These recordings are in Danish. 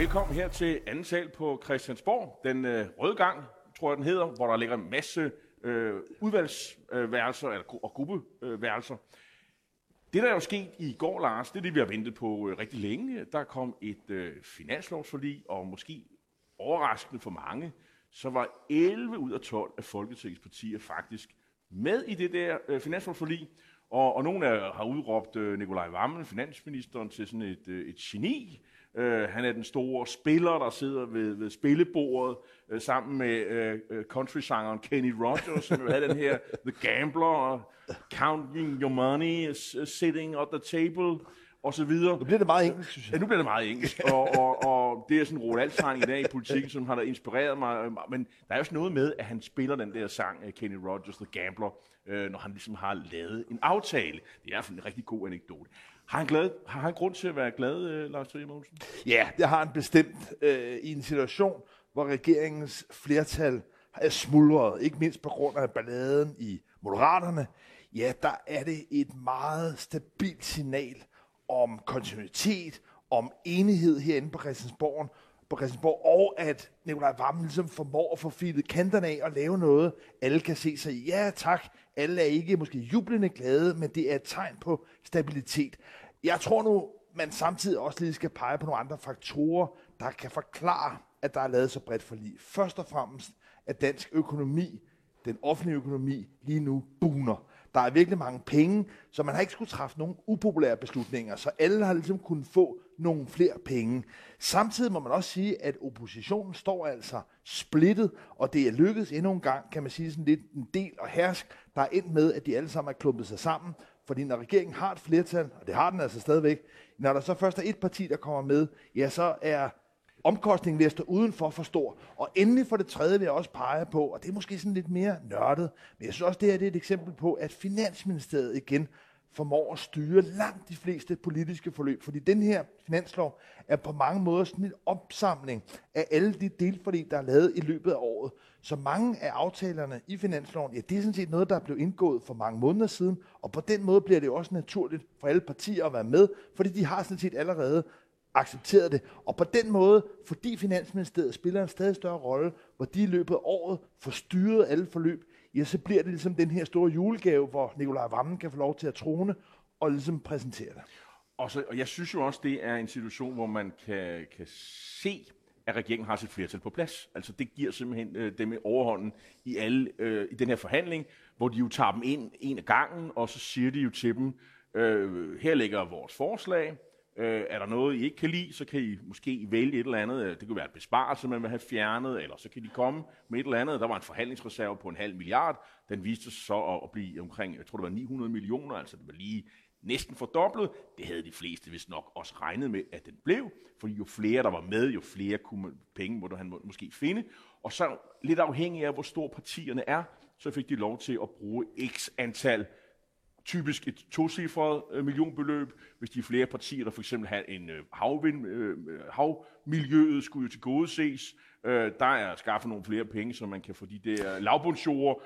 Velkommen her til anden sal på Christiansborg. Den øh, røde gang, tror jeg den hedder, hvor der ligger en masse øh, udvalgsværelser øh, eller, og gruppeværelser. Det, der er jo sket i går, Lars, det er det, vi har ventet på øh, rigtig længe. Der kom et øh, finanslovsforlig, og måske overraskende for mange, så var 11 ud af 12 af Folketingets partier faktisk med i det der øh, finanslovsforlig. Og, og nogle af, har udråbt øh, Nikolaj Vammen, finansministeren, til sådan et, øh, et geni. Øh, han er den store spiller, der sidder ved, ved spillebordet øh, sammen med øh, øh country-sangeren Kenny Rogers, som havde den her The Gambler, Counting Your Money, Sitting at the Table, og så videre. Nu bliver det meget engelsk, synes jeg. Ja, nu bliver det meget engelsk, og, og, og det er sådan en Roald i dag i politikken, som har der inspireret mig. Men der er også noget med, at han spiller den der sang, Kenny Rogers, The Gambler, øh, når han ligesom har lavet en aftale. Det er en rigtig god anekdote. Har han, glad, har han grund til at være glad, øh, Lars Trier Mogensen? Ja, det har han bestemt øh, i en situation, hvor regeringens flertal er smuldret, ikke mindst på grund af balladen i Moderaterne. Ja, der er det et meget stabilt signal om kontinuitet, om enighed herinde på Christiansborg, på Christiansborg, og at Nikolaj Vammen ligesom formår at få filet kanterne af og lave noget, alle kan se sig i. Ja, tak. Alle er ikke måske jublende glade, men det er et tegn på stabilitet. Jeg tror nu, man samtidig også lige skal pege på nogle andre faktorer, der kan forklare, at der er lavet så bredt forlig. Først og fremmest, at dansk økonomi, den offentlige økonomi, lige nu buner. Der er virkelig mange penge, så man har ikke skulle træffe nogle upopulære beslutninger, så alle har ligesom kunnet få nogle flere penge. Samtidig må man også sige, at oppositionen står altså splittet, og det er lykkedes endnu en gang, kan man sige sådan lidt en del og hersk, der er endt med, at de alle sammen er klumpet sig sammen, fordi når regeringen har et flertal, og det har den altså stadigvæk, når der så først er et parti, der kommer med, ja, så er omkostningen ved at stå udenfor for stor. Og endelig for det tredje vil jeg også pege på, og det er måske sådan lidt mere nørdet, men jeg synes også, det her det er et eksempel på, at Finansministeriet igen formår at styre langt de fleste politiske forløb. Fordi den her finanslov er på mange måder sådan en opsamling af alle de delforløb, der er lavet i løbet af året. Så mange af aftalerne i finansloven, ja, det er sådan set noget, der er blevet indgået for mange måneder siden, og på den måde bliver det også naturligt for alle partier at være med, fordi de har sådan set allerede accepteret det. Og på den måde, fordi Finansministeriet spiller en stadig større rolle, hvor de i løbet af året får styret alle forløb, ja, så bliver det ligesom den her store julegave, hvor Nikolaj Vammen kan få lov til at trone og ligesom præsentere det. Og, så, og jeg synes jo også, det er en situation, hvor man kan, kan se, at regeringen har sit flertal på plads. Altså det giver simpelthen øh, dem overhånden i, alle, øh, i den her forhandling, hvor de jo tager dem ind en af gangen, og så siger de jo til dem, øh, her ligger vores forslag, Øh, er der noget, I ikke kan lide, så kan I måske vælge et eller andet. Øh, det kunne være et besparelse, man vil have fjernet, eller så kan de komme med et eller andet. Der var en forhandlingsreserve på en halv milliard. Den viste sig så at blive omkring, jeg tror det var 900 millioner, altså det var lige næsten fordoblet. Det havde de fleste vist nok også regnet med, at den blev, fordi jo flere der var med, jo flere kunne, penge måtte han måske finde. Og så lidt afhængig af, hvor store partierne er, så fik de lov til at bruge x antal typisk et tocifret øh, millionbeløb. Hvis de er flere partier, der for eksempel har en øh, havvind, øh, havmiljøet skulle jo til gode ses. Der er skaffet nogle flere penge, så man kan få de der lavbundsjord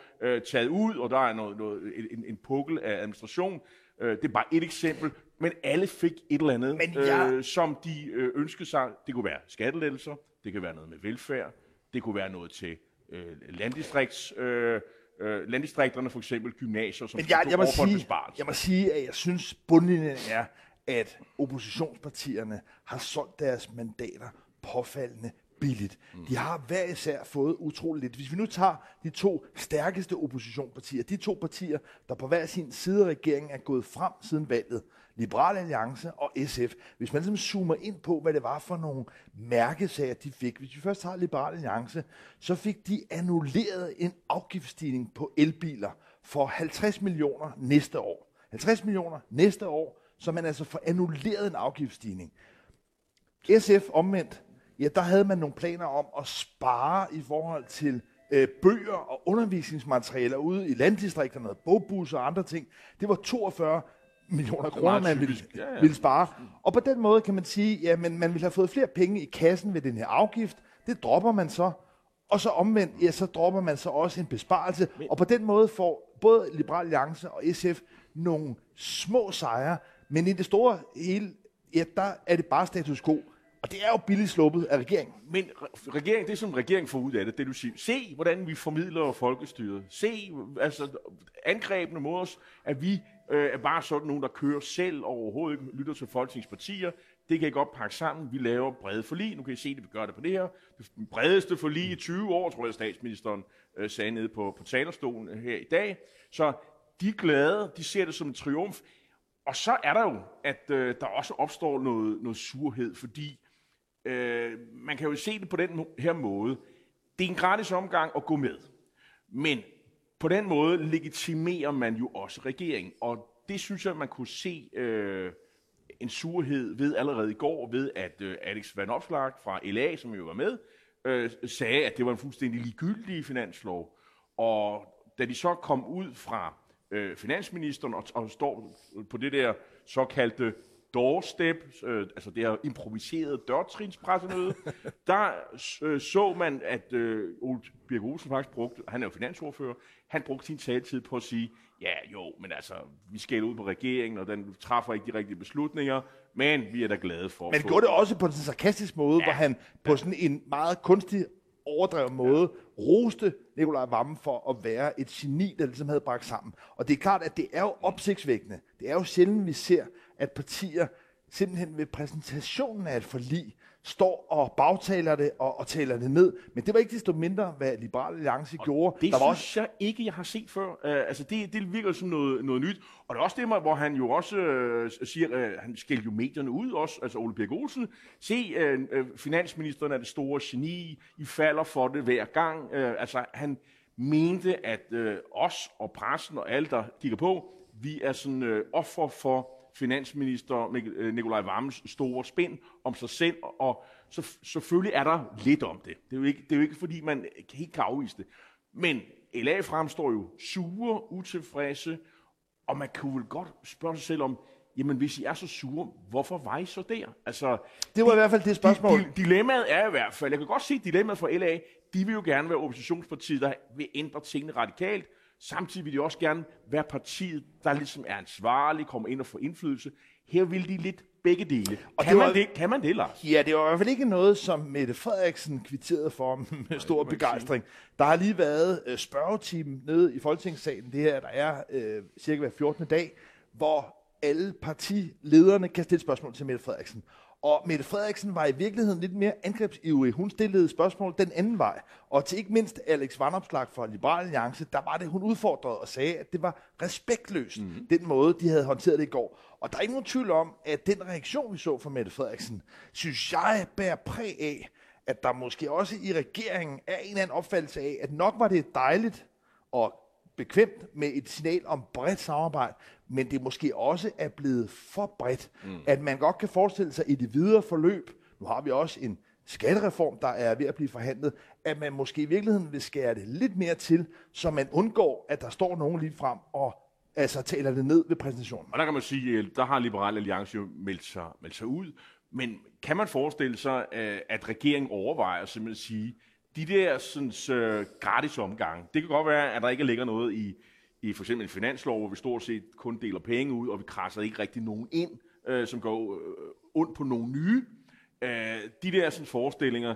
taget ud, og der er noget, noget, en, en pukkel af administration. Det er bare et eksempel, men alle fik et eller andet, men jeg... øh, som de ønskede sig. Det kunne være skattelettelser, det kan være noget med velfærd, det kunne være noget til øh, landdistrikts... Øh, øh, landdistrikterne, for eksempel gymnasier, som Men jeg, jeg, må sige, jeg må sige, at jeg synes, bundlinjen er, at oppositionspartierne har solgt deres mandater påfaldende billigt. Mm. De har hver især fået utroligt lidt. Hvis vi nu tager de to stærkeste oppositionspartier, de to partier, der på hver sin side af regeringen er gået frem siden valget, Liberal Alliance og SF, hvis man ligesom zoomer ind på, hvad det var for nogle mærkesager, de fik. Hvis vi først har Liberal Alliance, så fik de annulleret en afgiftsstigning på elbiler for 50 millioner næste år. 50 millioner næste år, så man altså får annulleret en afgiftsstigning. SF omvendt, ja, der havde man nogle planer om at spare i forhold til øh, bøger og undervisningsmaterialer ude i landdistrikterne, bogbusser og andre ting. Det var 42 millioner kroner, man ville, ja, ja. ville spare. Og på den måde kan man sige, at man ville have fået flere penge i kassen ved den her afgift. Det dropper man så. Og så omvendt, ja, så dropper man så også en besparelse. Men, og på den måde får både Liberal Alliance og SF nogle små sejre. Men i det store hele, ja, der er det bare status quo. Og det er jo billigt sluppet af regeringen. Men regeringen, det som regeringen får ud af det, det du siger, se hvordan vi formidler folkestyret. Se altså, angrebene mod os, at vi øh, er bare sådan nogen, der kører selv og overhovedet ikke lytter til folketingspartier. Det kan I godt pakke sammen. Vi laver brede forlig. Nu kan I se, at vi gør det på det her. Det bredeste forlig i 20 år, tror jeg, statsministeren øh, sagde nede på, på talerstolen øh, her i dag. Så de er glade. De ser det som en triumf. Og så er der jo, at øh, der også opstår noget, noget surhed, fordi øh, man kan jo se det på den her måde. Det er en gratis omgang at gå med. Men på den måde legitimerer man jo også regeringen. Og det synes jeg, man kunne se øh, en surhed ved allerede i går, ved at øh, Alex Van Opslag fra LA, som jo var med, øh, sagde, at det var en fuldstændig ligegyldig finanslov. Og da de så kom ud fra øh, finansministeren og, og står på det der såkaldte doorstep, øh, altså det her improviserede dørtrinspressemøde, der øh, så man, at øh, Ole Birk Olsen faktisk brugte, han er jo finansordfører, han brugte sin taletid på at sige, ja jo, men altså, vi skal ud på regeringen, og den træffer ikke de rigtige beslutninger, men vi er da glade for Men gjorde det også på en sarkastisk måde, ja. hvor han på ja. sådan en meget kunstig overdrevet måde roste Nikolaj Vammen for at være et geni, der ligesom havde bragt sammen. Og det er klart, at det er jo opsigtsvækkende. Det er jo sjældent, vi ser, at partier simpelthen ved præsentationen af et forlig står og bagtaler det og, og taler det ned. Men det var ikke desto mindre, hvad Liberale Alliance og gjorde. Det der var synes også... jeg ikke, jeg har set før. Uh, altså det, det virker som noget, noget nyt. Og det er også det, hvor han jo også uh, siger, uh, han skældte jo medierne ud også, altså Ole Birk Olsen. Se, uh, uh, finansministeren er det store geni, I falder for det hver gang. Uh, altså han mente, at uh, os og pressen og alle, der kigger på, vi er sådan uh, offer for finansminister øh, Nikolaj Vammes store spænd om sig selv, og så, selvfølgelig er der lidt om det. Det er, jo ikke, det er jo ikke, fordi man helt kan afvise det. Men LA fremstår jo sure, utilfredse, og man kunne vel godt spørge sig selv om, jamen hvis I er så sure, hvorfor var I så der? Altså, det var i hvert fald det spørgsmål. Di, dilemmaet er i hvert fald, jeg kan godt se dilemmaet for LA, de vil jo gerne være oppositionspartiet, der vil ændre tingene radikalt, Samtidig vil de også gerne være partiet, der ligesom er ansvarlig, kommer ind og får indflydelse. Her vil de lidt begge dele. Og kan, det var, man det, kan man det, Lars? Ja, det var i hvert fald ikke noget, som Mette Frederiksen kvitterede for med stor Nej, begejstring. Der har lige været uh, spørgeteam nede i Folketingssalen, det her, der er uh, cirka hver 14. dag, hvor alle partilederne kan stille spørgsmål til Mette Frederiksen. Og Mette Frederiksen var i virkeligheden lidt mere angrebsivrig. Hun stillede spørgsmål den anden vej. Og til ikke mindst Alex Vandopslag fra Liberal Alliance, der var det, hun udfordrede og sagde, at det var respektløst, mm-hmm. den måde, de havde håndteret det i går. Og der er ikke nogen tvivl om, at den reaktion, vi så fra Mette Frederiksen, synes jeg bærer præg af, at der måske også i regeringen er en eller anden opfattelse af, at nok var det dejligt og bekvemt med et signal om bredt samarbejde, men det måske også er blevet for bredt, mm. at man godt kan forestille sig i det videre forløb, nu har vi også en skattereform, der er ved at blive forhandlet, at man måske i virkeligheden vil skære det lidt mere til, så man undgår, at der står nogen lige frem og altså taler det ned ved præsentationen. Og der kan man sige, at der har Liberal Alliance jo meldt sig, meldt sig ud, men kan man forestille sig, øh, at regeringen overvejer simpelthen at sige, de der sådan, uh, gratis omgang, det kan godt være, at der ikke ligger noget i, i for eksempel en finanslov, hvor vi stort set kun deler penge ud, og vi krasser ikke rigtig nogen ind, øh, som går øh, ondt på nogle nye. Øh, de der sådan, forestillinger,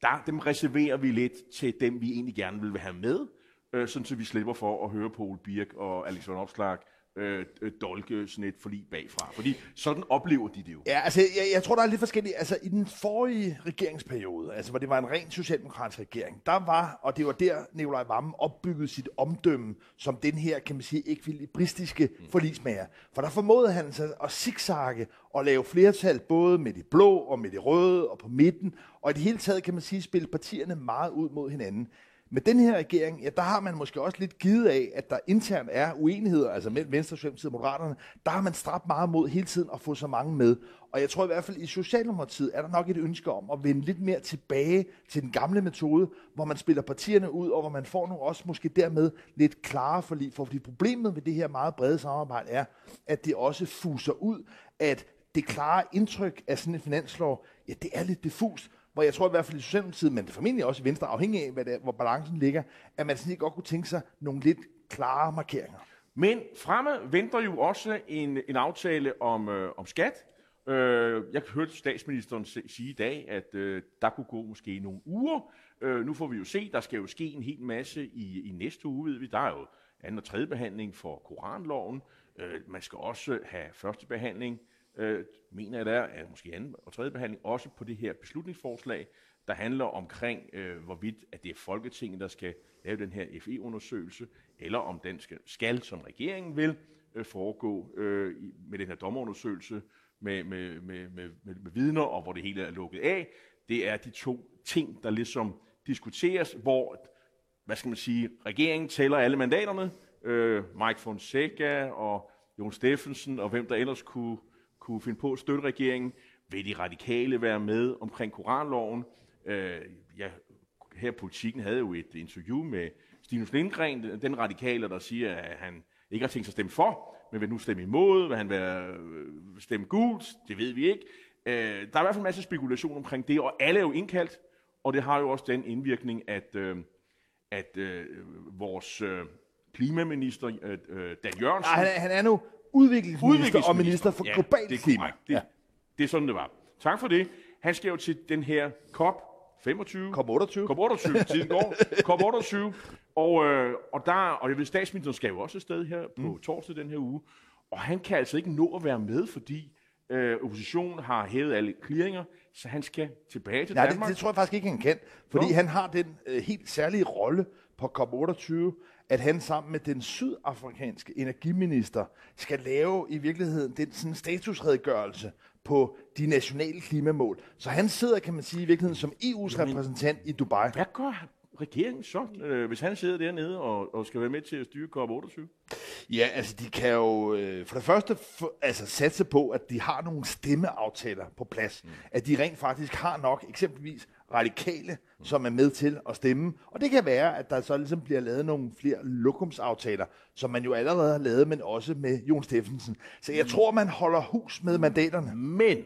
der, dem reserverer vi lidt til dem, vi egentlig gerne vil have med, øh, sådan så vi slipper for at høre Poul Birk og Alexander Opslag øh, øh, dolke sådan et forlig bagfra. Fordi sådan oplever de det jo. Ja, altså jeg, jeg tror, der er lidt forskelligt. Altså i den forrige regeringsperiode, altså hvor det var en ren socialdemokratisk regering, der var, og det var der Nikolaj Vammen opbyggede sit omdømme som den her, kan man sige, ekvilibristiske mm. forlismager. For der formåede han sig at zigzagge og lave flertal både med de blå og med de røde og på midten, og i det hele taget kan man sige, spille partierne meget ud mod hinanden. Med den her regering, ja, der har man måske også lidt givet af, at der internt er uenigheder, altså mellem Venstre, Socialdemokratiet og Moderaterne. Der har man strabt meget mod hele tiden at få så mange med. Og jeg tror i hvert fald, i Socialdemokratiet er der nok et ønske om at vende lidt mere tilbage til den gamle metode, hvor man spiller partierne ud, og hvor man får nogle også måske dermed lidt klare forlig. For fordi problemet med det her meget brede samarbejde er, at det også fuser ud, at det klare indtryk af sådan en finanslov, ja, det er lidt diffust hvor jeg tror i hvert fald i Socialdemokratiet, men formentlig også i Venstre, afhængig af, hvad det er, hvor balancen ligger, at man sådan godt kunne tænke sig nogle lidt klare markeringer. Men fremme venter jo også en, en aftale om, øh, om skat, Øh, jeg hørte statsministeren sige i dag, at øh, der kunne gå måske nogle uger. Øh, nu får vi jo se, der skal jo ske en hel masse i, i næste uge, ved vi. Der er jo anden og tredje behandling for koranloven. Øh, man skal også have første behandling, øh, øh, mener jeg der, er måske anden og tredje behandling, også på det her beslutningsforslag, der handler omkring, øh, hvorvidt at det er Folketinget, der skal lave den her FE-undersøgelse, eller om den skal, skal som regeringen vil, øh, foregå øh, med den her dommerundersøgelse med, med, med, med, med, med vidner, og hvor det hele er lukket af. Det er de to ting, der ligesom diskuteres, hvor, hvad skal man sige, regeringen tæller alle mandaterne, øh, Mike Fonseca og Jon Steffensen, og hvem der ellers kunne, kunne finde på at støtte regeringen. Vil de radikale være med omkring koranloven? Øh, ja, her politikken havde jo et interview med Stinus Lindgren, den radikale, der siger, at han ikke har tænkt sig at stemme for, men vil nu stemme imod, vil han være, øh, stemme gult, det ved vi ikke. Øh, der er i hvert fald en masse spekulation omkring det, og alle er jo indkaldt, og det har jo også den indvirkning, at, øh, at øh, vores øh, klimaminister, øh, øh Dan Jørgensen... Nej, han, han er nu udviklingsminister, udviklingsminister og minister for ja, global det klima. Det, ja. det er sådan, det var. Tak for det. Han skal jo til den her COP 25. COP 28. COP 28, tiden går. COP 28. Og, øh, og, der, og jeg ved, statsministeren skal jo også afsted her på mm. torsdag den her uge. Og han kan altså ikke nå at være med, fordi øh, oppositionen har hævet alle clearinger, så han skal tilbage til Nej, Danmark. Det, det tror jeg faktisk ikke, han kan. Fordi Nå. han har den øh, helt særlige rolle på COP28, at han sammen med den sydafrikanske energiminister skal lave i virkeligheden den sådan statusredegørelse på de nationale klimamål. Så han sidder, kan man sige, i virkeligheden som EU's Jamen, repræsentant i Dubai. Hvad gør regeringen så, øh, hvis han sidder dernede og, og skal være med til at styre COP28? Ja, altså de kan jo øh, for det første for, altså, satse på, at de har nogle stemmeaftaler på plads. Mm. At de rent faktisk har nok eksempelvis radikale, som er med til at stemme. Og det kan være, at der så ligesom bliver lavet nogle flere lokumsaftaler, som man jo allerede har lavet, men også med Jon Steffensen. Så jeg mm. tror, man holder hus med mandaterne. Men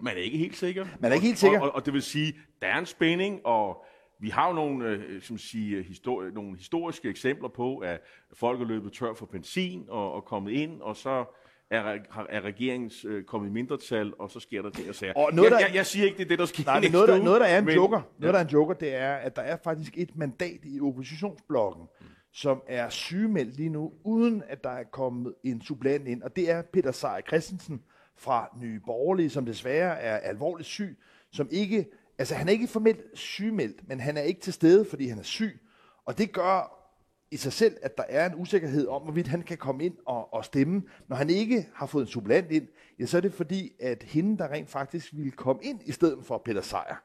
man er ikke helt sikker. Man er ikke helt sikker. Og, og, og det vil sige, der er en spænding, og vi har jo nogle, øh, som sige, histori- nogle historiske eksempler på, at folk er løbet tør for benzin og, og kommet ind, og så er, er regeringens øh, kommet i mindretal, og så sker der ting og sager. Og noget, jeg, der, jeg, jeg siger ikke, det er det, der sker nej, noget, der, noget, der er en men, joker, noget, der er en joker, det er, at der er faktisk et mandat i oppositionsblokken, mm. som er sygemeldt lige nu, uden at der er kommet en supplant ind, og det er Peter Seier Christensen fra Nye Borgerlige, som desværre er alvorligt syg, som ikke Altså, han er ikke formelt sygemeldt, men han er ikke til stede, fordi han er syg. Og det gør i sig selv, at der er en usikkerhed om, hvorvidt han kan komme ind og, og stemme. Når han ikke har fået en supplant ind, ja, så er det fordi, at hende, der rent faktisk ville komme ind i stedet for Peter Sejer,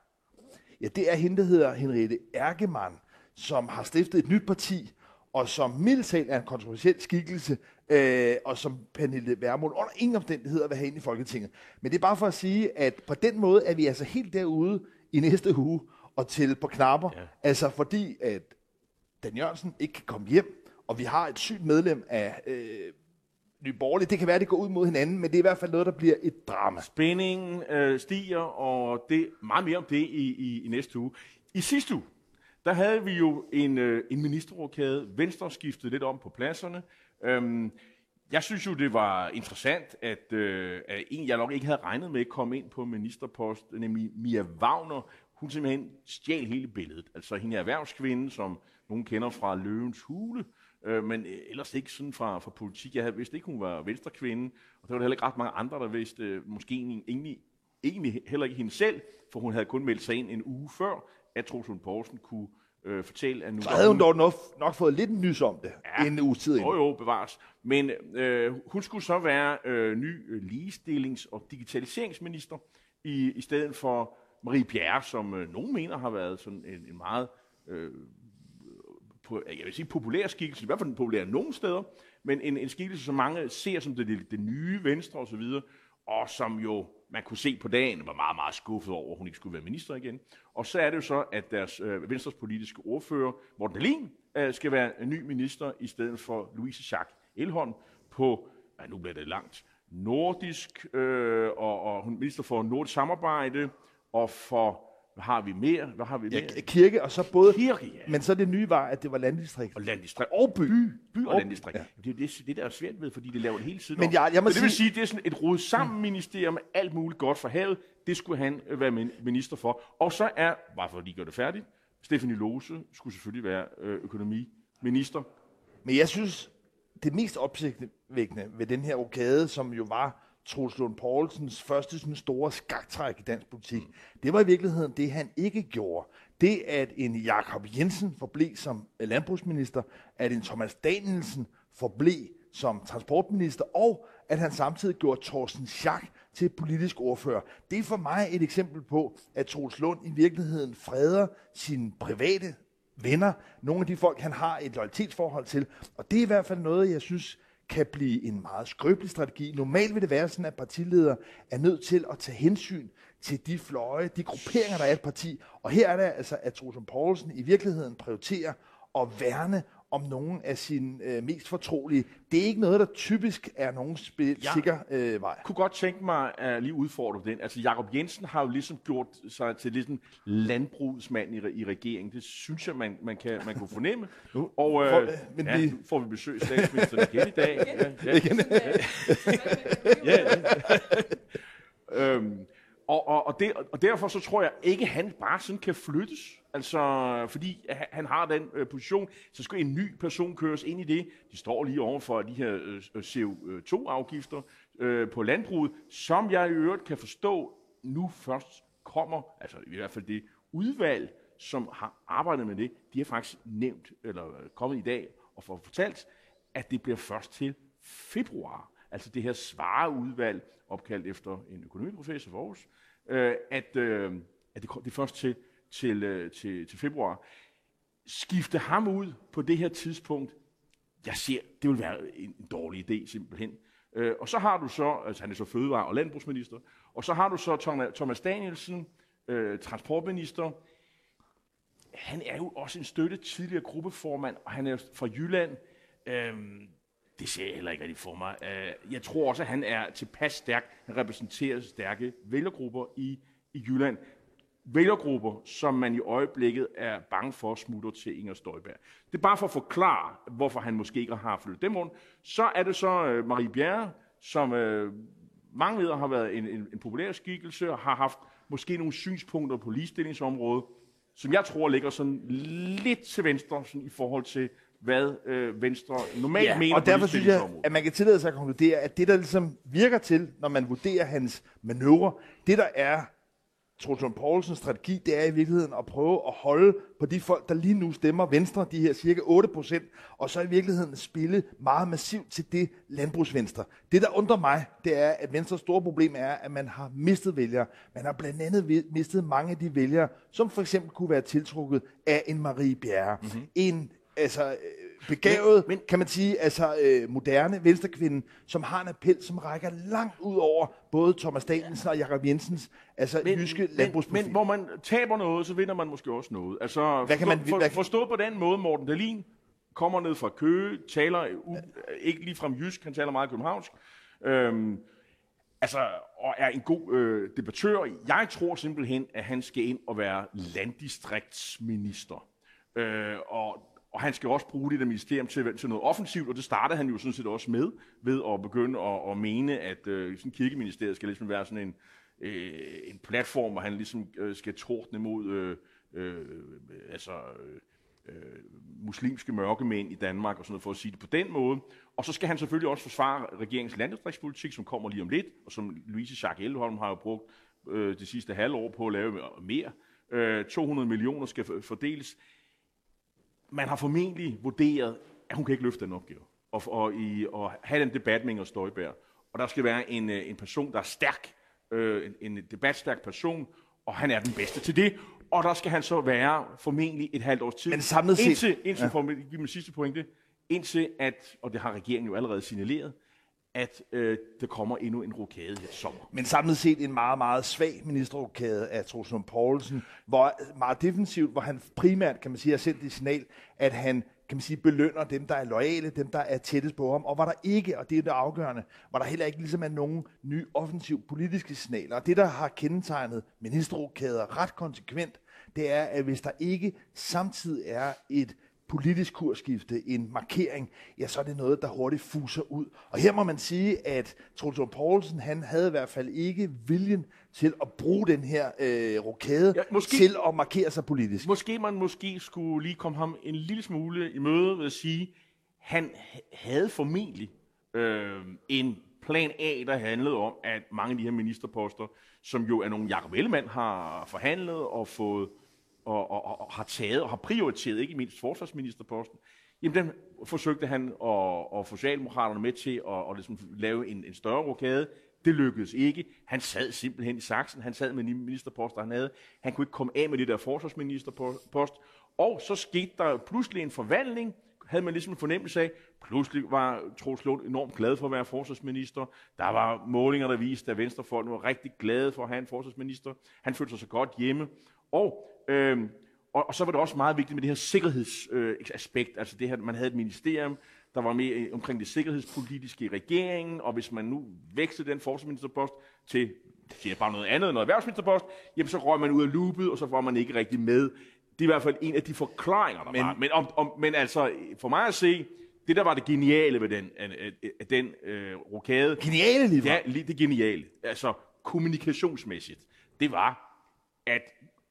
ja, det er hende, der hedder Henriette Erkemann, som har stiftet et nyt parti, og som mildt er en kontroversiel skikkelse, øh, og som Pernille Vermund under ingen omstændigheder vil have ind i Folketinget. Men det er bare for at sige, at på den måde er vi altså helt derude i næste uge og til på knapper. Ja. Altså fordi, at Dan Jørgensen ikke kan komme hjem, og vi har et sygt medlem af øh, Nye Borgerlige. Det kan være, at det går ud mod hinanden, men det er i hvert fald noget, der bliver et drama. Spændingen øh, stiger, og det meget mere om det i, i, i næste uge. I sidste uge, der havde vi jo en, øh, en ministerrokade. Venstre skiftede lidt om på pladserne. Øhm, jeg synes jo, det var interessant, at, øh, at en, jeg nok ikke havde regnet med, kom ind på ministerpost, nemlig Mia Wagner. Hun simpelthen stjal hele billedet. Altså hende er erhvervskvinde, som nogen kender fra Løvens Hule, øh, men ellers ikke sådan fra, fra politik. Jeg havde vidst ikke, hun var venstrekvinde, og der var der heller ikke ret mange andre, der vidste, øh, måske egentlig, egentlig heller ikke hende selv, for hun havde kun meldt sig ind en uge før, at Troels Poulsen kunne øh, fortælle, at nu... Så havde hun dog nok, nok fået lidt nys om det, ja, inden uge tid Jo, jo, bevares. Men øh, hun skulle så være øh, ny øh, ligestillings- og digitaliseringsminister, i, i stedet for Marie Bjerre, som øh, nogen mener har været sådan en, en meget... Øh, på, jeg vil sige populær skikkelse, i hvert fald populær nogle steder, men en, en skikkelse, som mange ser som det, det, det nye venstre osv., og som jo man kunne se på dagen, var meget, meget skuffet over, at hun ikke skulle være minister igen. Og så er det jo så, at deres øh, Venstres politiske ordfører, Morten Dahlin, øh, skal være en ny minister i stedet for Louise Schack Elholm på, ja, nu bliver det langt, nordisk, øh, og, og hun minister for nordisk samarbejde, og for Hvad har vi mere? Hvad har vi Ja, mere? kirke, og så både... Kirke, ja. Men så det nye var, at det var landdistrikt. Og landdistrikt. Og by. By, by og Og- landdistrikt. ja. Ja. Det er det, det, der er svært ved, fordi det laver det hele tiden Men jeg- jeg må Så det vil sige- sige, det er sådan et rodet sammen ministerium med alt muligt godt for havet. Det skulle han øh, være min- minister for. Og så er, bare for at lige gøre det færdigt, Stefanie Lose skulle selvfølgelig være øh, økonomiminister. Men jeg synes, det mest opsigtvækkende ved den her rokade, som jo var Troels Lund Poulsens første sådan store skaktræk i dansk politik, det var i virkeligheden det, han ikke gjorde. Det, at en Jakob Jensen forblev som øh, landbrugsminister, at en Thomas Danielsen forblev som transportminister, og at han samtidig gjorde Thorsten Schack til politisk ordfører. Det er for mig et eksempel på, at Troels Lund i virkeligheden freder sine private venner, nogle af de folk, han har et loyalitetsforhold til. Og det er i hvert fald noget, jeg synes kan blive en meget skrøbelig strategi. Normalt vil det være sådan, at partiledere er nødt til at tage hensyn til de fløje, de grupperinger, der er i et parti. Og her er det altså, at Troels Poulsen i virkeligheden prioriterer at værne om nogle af sine øh, mest fortrolige. Det er ikke noget, der typisk er nogen spil- Ja. sikker øh, vej. kunne godt tænke mig at lige udfordre den. Altså, Jakob Jensen har jo ligesom gjort sig til lidt en landbrugsmand i, i regeringen. Det synes jeg, man, man, kan, man kunne fornemme. Nu Og øh, får- men ja, vi- får vi besøg af statsministeren igen i dag. Ja, ja. Igen. ja. øhm, og, og, og, det, og derfor så tror jeg ikke, han bare sådan kan flyttes. Altså, fordi han- har den øh, position, så skal en ny person køres ind i det. De står lige over for de her øh, øh CO2-afgifter øh, på landbruget, som jeg i øvrigt kan forstå nu først kommer, altså i hvert fald det udvalg, som har arbejdet med det, de har faktisk nævnt, eller øh, kommet i dag og får fortalt, at det bliver først til februar, altså det her svareudvalg, opkaldt efter en økonomiprofessor for Aarhus, øh, at, øh, at det, det er først til, til, øh, til, til februar. Skifte ham ud på det her tidspunkt, jeg ser, det vil være en, dårlig idé simpelthen. Øh, og så har du så, altså han er så fødevare- og landbrugsminister, og så har du så Thomas, Danielsen, øh, transportminister. Han er jo også en støtte tidligere gruppeformand, og han er fra Jylland. Øhm, det ser jeg heller ikke rigtig for mig. Øh, jeg tror også, at han er tilpas stærk. Han repræsenterer stærke vælgergrupper i, i Jylland. Vælgergrupper, som man i øjeblikket er bange for smutter til Inger Støjberg. Det er bare for at forklare, hvorfor han måske ikke har flyttet dem rundt. Så er det så øh, Marie Bjerre, som øh, mange ved har været en, en, en populær skikkelse og har haft måske nogle synspunkter på ligestillingsområdet, som jeg tror ligger sådan lidt til venstre sådan i forhold til, hvad øh, Venstre normalt Ja, mener og derfor synes jeg, at man kan tillade sig at konkludere, at det, der ligesom virker til, når man vurderer hans manøvre, det der er Troels Lund Poulsens strategi, det er i virkeligheden at prøve at holde på de folk, der lige nu stemmer Venstre, de her cirka 8 procent, og så i virkeligheden spille meget massivt til det landbrugsvenstre. Det, der undrer mig, det er, at Venstres store problem er, at man har mistet vælgere. Man har blandt andet mistet mange af de vælgere, som for eksempel kunne være tiltrukket af en Marie Bjerre. Mm-hmm. En altså, øh, begavet, men, Men- men, kan man sige, altså øh, moderne venstrekvinde, som har en appel, som rækker langt ud over både Thomas Danielsen og Jakob Jensens altså men, jyske men, landbrugsprofil. men hvor man taber noget, så vinder man måske også noget. Altså, Hvad kan forstå, man- for, hvad- forstået på den måde, Morten Dahlin kommer ned fra Køge, taler u, ikke lige fra jysk, han taler meget københavnsk, øhm, altså, og er en god øh, debattør. Jeg tror simpelthen, at han skal ind og være landdistriktsminister. Øh, og, og han skal også bruge det der ministerium til, til noget offensivt, og det startede han jo sådan set også med, ved at begynde at, at mene, at øh, sådan kirkeministeriet skal ligesom være sådan en, øh, en platform, hvor han ligesom øh, skal tordne mod øh, øh, altså, øh, muslimske mørkemænd i Danmark, og sådan noget, for at sige det på den måde. Og så skal han selvfølgelig også forsvare regeringens landdistriktspolitik, som kommer lige om lidt, og som Louise Schack Elholm har jo brugt øh, det sidste halvår på at lave mere. Øh, 200 millioner skal fordeles. Man har formentlig vurderet, at hun kan ikke løfte den opgave, og, og, i, og have den debat med Inger Støjberg. Og der skal være en, øh, en person, der er stærk, øh, en, en debatstærk person, og han er den bedste til det. Og der skal han så være formentlig et halvt års tid. Men samlet set- Indtil, indtil ja. for min sidste pointe, indtil at, og det har regeringen jo allerede signaleret, at øh, der kommer endnu en rokade her sommer. Men samlet set en meget, meget svag ministerrokade af Troels Poulsen, hvor meget defensivt, hvor han primært, kan man sige, har sendt det signal, at han kan man sige, belønner dem, der er loyale, dem, der er tættest på ham, og hvor der ikke, og det er det afgørende, hvor der heller ikke ligesom er nogen nye offensiv politiske signaler. Og det, der har kendetegnet ministerrokæder ret konsekvent, det er, at hvis der ikke samtidig er et politisk kursskifte, en markering, ja, så er det noget, der hurtigt fuser ud. Og her må man sige, at Troels Poulsen, han havde i hvert fald ikke viljen til at bruge den her øh, rokade ja, måske, til at markere sig politisk. Måske man måske skulle lige komme ham en lille smule i møde ved at sige, han havde formentlig øh, en plan A, der handlede om, at mange af de her ministerposter, som jo er nogle Jacob Ellemann har forhandlet og fået og, og, og har taget og har prioriteret, ikke mindst forsvarsministerposten, jamen den forsøgte han og, og Socialdemokraterne med til at, at ligesom lave en, en større rokade. Det lykkedes ikke. Han sad simpelthen i saksen. Han sad med de ministerposter, han havde. Han kunne ikke komme af med det der forsvarsministerpost. Og så skete der pludselig en forvandling, havde man ligesom en fornemmelse af, pludselig var Troels Lund enormt glad for at være forsvarsminister. Der var målinger, der viste, at Venstrefolk var rigtig glade for at have en forsvarsminister. Han følte sig så godt hjemme. Og Øhm, og, og så var det også meget vigtigt med det her sikkerhedsaspekt, øh, altså det her, man havde et ministerium, der var med øh, omkring det sikkerhedspolitiske i regeringen, og hvis man nu vækstede den forsvarsministerpost til, siger bare noget andet, noget erhvervsministerpost, jamen så røg man ud af loopet, og så var man ikke rigtig med. Det er i hvert fald en af de forklaringer, der men, var. Men, om, om, men altså, for mig at se, det der var det geniale ved den, af, af den øh, rokade. Geniale lige Ja, lige det geniale. Altså kommunikationsmæssigt. Det var, at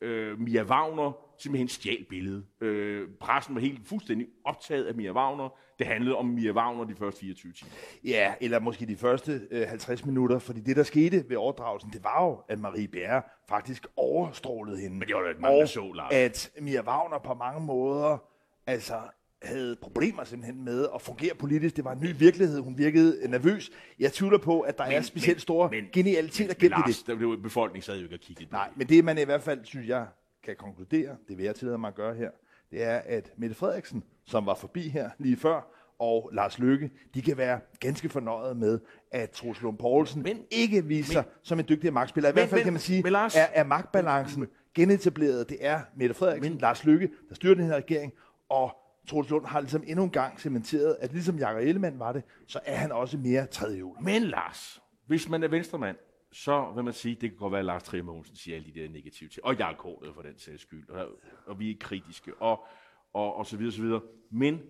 øh, Mia Wagner simpelthen stjal billedet. Øh, pressen var helt fuldstændig optaget af Mia Wagner. Det handlede om Mia Wagner de første 24 timer. Ja, eller måske de første øh, 50 minutter, fordi det, der skete ved overdragelsen, det var jo, at Marie Bjerre faktisk overstrålede hende. Men det var da et mange, og så, Lars. at Mia Wagner på mange måder altså havde problemer simpelthen med at fungere politisk. Det var en ny virkelighed. Hun virkede nervøs. Jeg tvivler på, at der men, er specielt store men, genialiteter gennem det. Men det befolkningen sad jo ikke og kiggede Nej, men det man i hvert fald, synes jeg, kan konkludere, det vil jeg tillade mig at gøre her, det er, at Mette Frederiksen, som var forbi her lige før, og Lars Løkke, de kan være ganske fornøjet med, at Troels Lund Poulsen men, ikke viser men, som en dygtig magtspiller. I men, hvert fald men, kan man sige, Lars, er, er magtbalancen genetableret. Det er Mette Frederiksen, men, Lars Løkke, der styrer den her regering, og Troels Lund har ligesom endnu en gang cementeret, at ligesom Jakob Ellemann var det, så er han også mere tredje hjul. Men Lars, hvis man er venstremand, så vil man sige, det kan godt være, at Lars Trier Mogensen siger alle de der negative ting, og jeg er kortet for den sags skyld, og, og vi er kritiske, og, og, og så videre, så videre. Men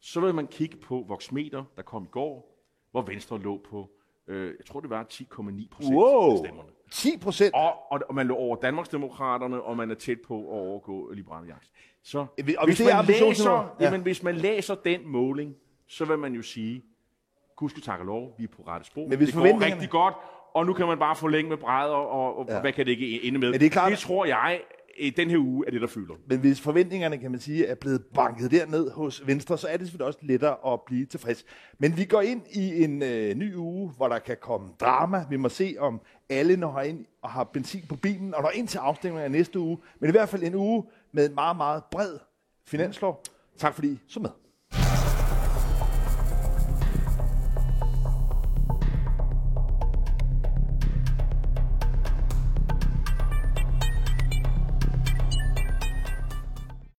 så vil man kigge på Voxmeter, der kom i går, hvor Venstre lå på, øh, jeg tror det var 10,9 procent wow. af stemmerne. 10 procent? Og, og, og man lå over Danmarksdemokraterne, og man er tæt på at overgå Liberale Alliance. Så og hvis, hvis, det man læser, ja. jamen, hvis man læser den måling, så vil man jo sige, gudske tak og lov, vi er på rette spor. Men hvis det går rigtig godt, og nu kan man bare forlænge med brædder, og, og ja. hvad kan det ikke ende med? Men det, er klart, det tror jeg, i den her uge er det, der fylder. Men hvis forventningerne, kan man sige, er blevet banket derned hos Venstre, så er det selvfølgelig også lettere at blive tilfreds. Men vi går ind i en øh, ny uge, hvor der kan komme drama. Vi må se, om alle når ind og har benzin på bilen, og når ind til afstemningen af næste uge. Men i hvert fald en uge med en meget, meget bred finanslov. Tak fordi I så med.